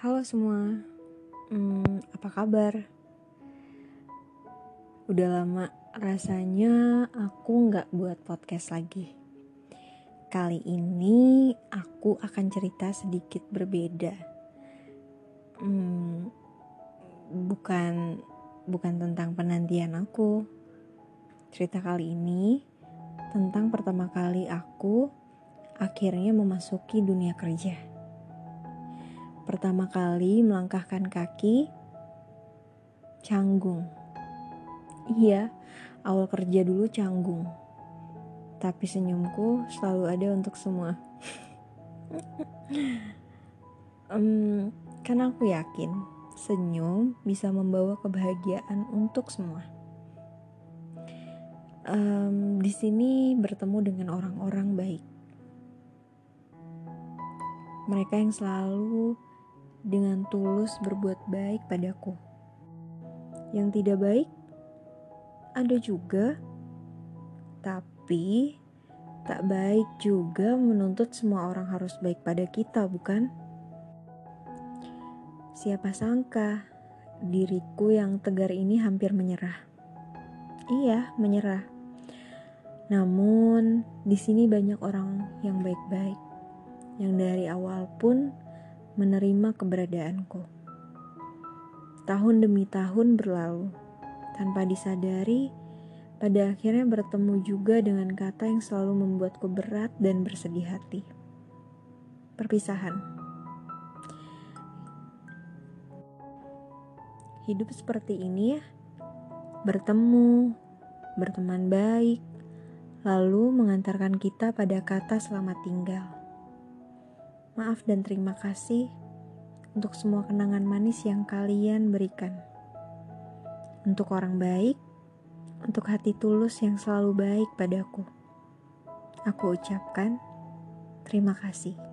Halo semua, hmm, apa kabar? Udah lama rasanya aku nggak buat podcast lagi. Kali ini aku akan cerita sedikit berbeda. Hmm, bukan bukan tentang penantian aku. Cerita kali ini tentang pertama kali aku akhirnya memasuki dunia kerja pertama kali melangkahkan kaki, canggung. Iya, awal kerja dulu canggung. Tapi senyumku selalu ada untuk semua. um, karena aku yakin senyum bisa membawa kebahagiaan untuk semua. Um, di sini bertemu dengan orang-orang baik. Mereka yang selalu dengan tulus berbuat baik padaku. Yang tidak baik ada juga, tapi tak baik juga menuntut semua orang harus baik pada kita, bukan? Siapa sangka diriku yang tegar ini hampir menyerah. Iya, menyerah. Namun, di sini banyak orang yang baik-baik, yang dari awal pun menerima keberadaanku. Tahun demi tahun berlalu, tanpa disadari, pada akhirnya bertemu juga dengan kata yang selalu membuatku berat dan bersedih hati. Perpisahan. Hidup seperti ini ya, bertemu, berteman baik, lalu mengantarkan kita pada kata selamat tinggal. Maaf dan terima kasih untuk semua kenangan manis yang kalian berikan. Untuk orang baik, untuk hati tulus yang selalu baik padaku. Aku ucapkan terima kasih.